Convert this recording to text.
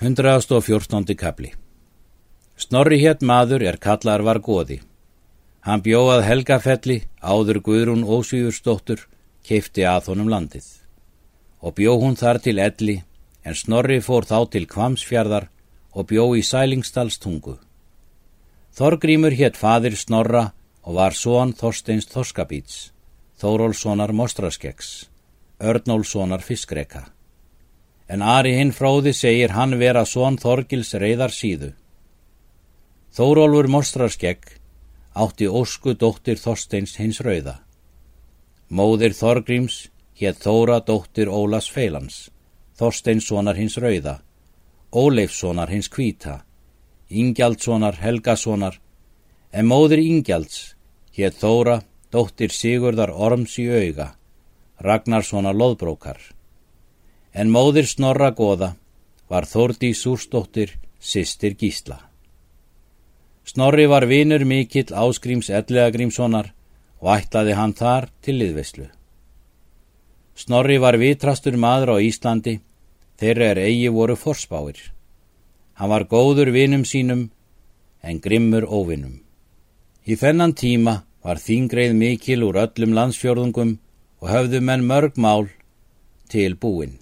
114. kapli Snorri hétt maður er kallar var goði. Hann bjóðað helgafelli, áður Guðrún Ósvífursdóttur, keifti að honum landið. Og bjóð hún þar til elli, en Snorri fór þá til Kvamsfjardar og bjóð í Sælingsdalstungu. Þorgrímur hétt fadir Snorra og var són Þorsteins Þorskabíts, Þórólssonar Mostraskeks, Örnólssonar Fiskreka en Ari hinn fróði segir hann vera són Þorgils reyðar síðu. Þórólfur mostrarskegg átti ósku dóttir Þorsteins hins rauða. Móðir Þorgríms hétt Þóra dóttir Ólas Feilans, Þorsteinssonar hins rauða, Óleifssonar hins kvíta, Ingjaldssonar Helgasonar, en móðir Ingjalds hétt Þóra dóttir Sigurðar Orms í auga, Ragnarssonar loðbrókar en móðir Snorra goða var Þórdi Súrstóttir, sýstir Gísla. Snorri var vinur mikill áskrims Ellegagrímssonar og ætlaði hann þar til liðveslu. Snorri var vitrastur maður á Íslandi, þeirra er eigi voru forspáir. Hann var góður vinum sínum en grimmur óvinnum. Í þennan tíma var þingreið mikil úr öllum landsfjörðungum og höfðu menn mörg mál til búinn.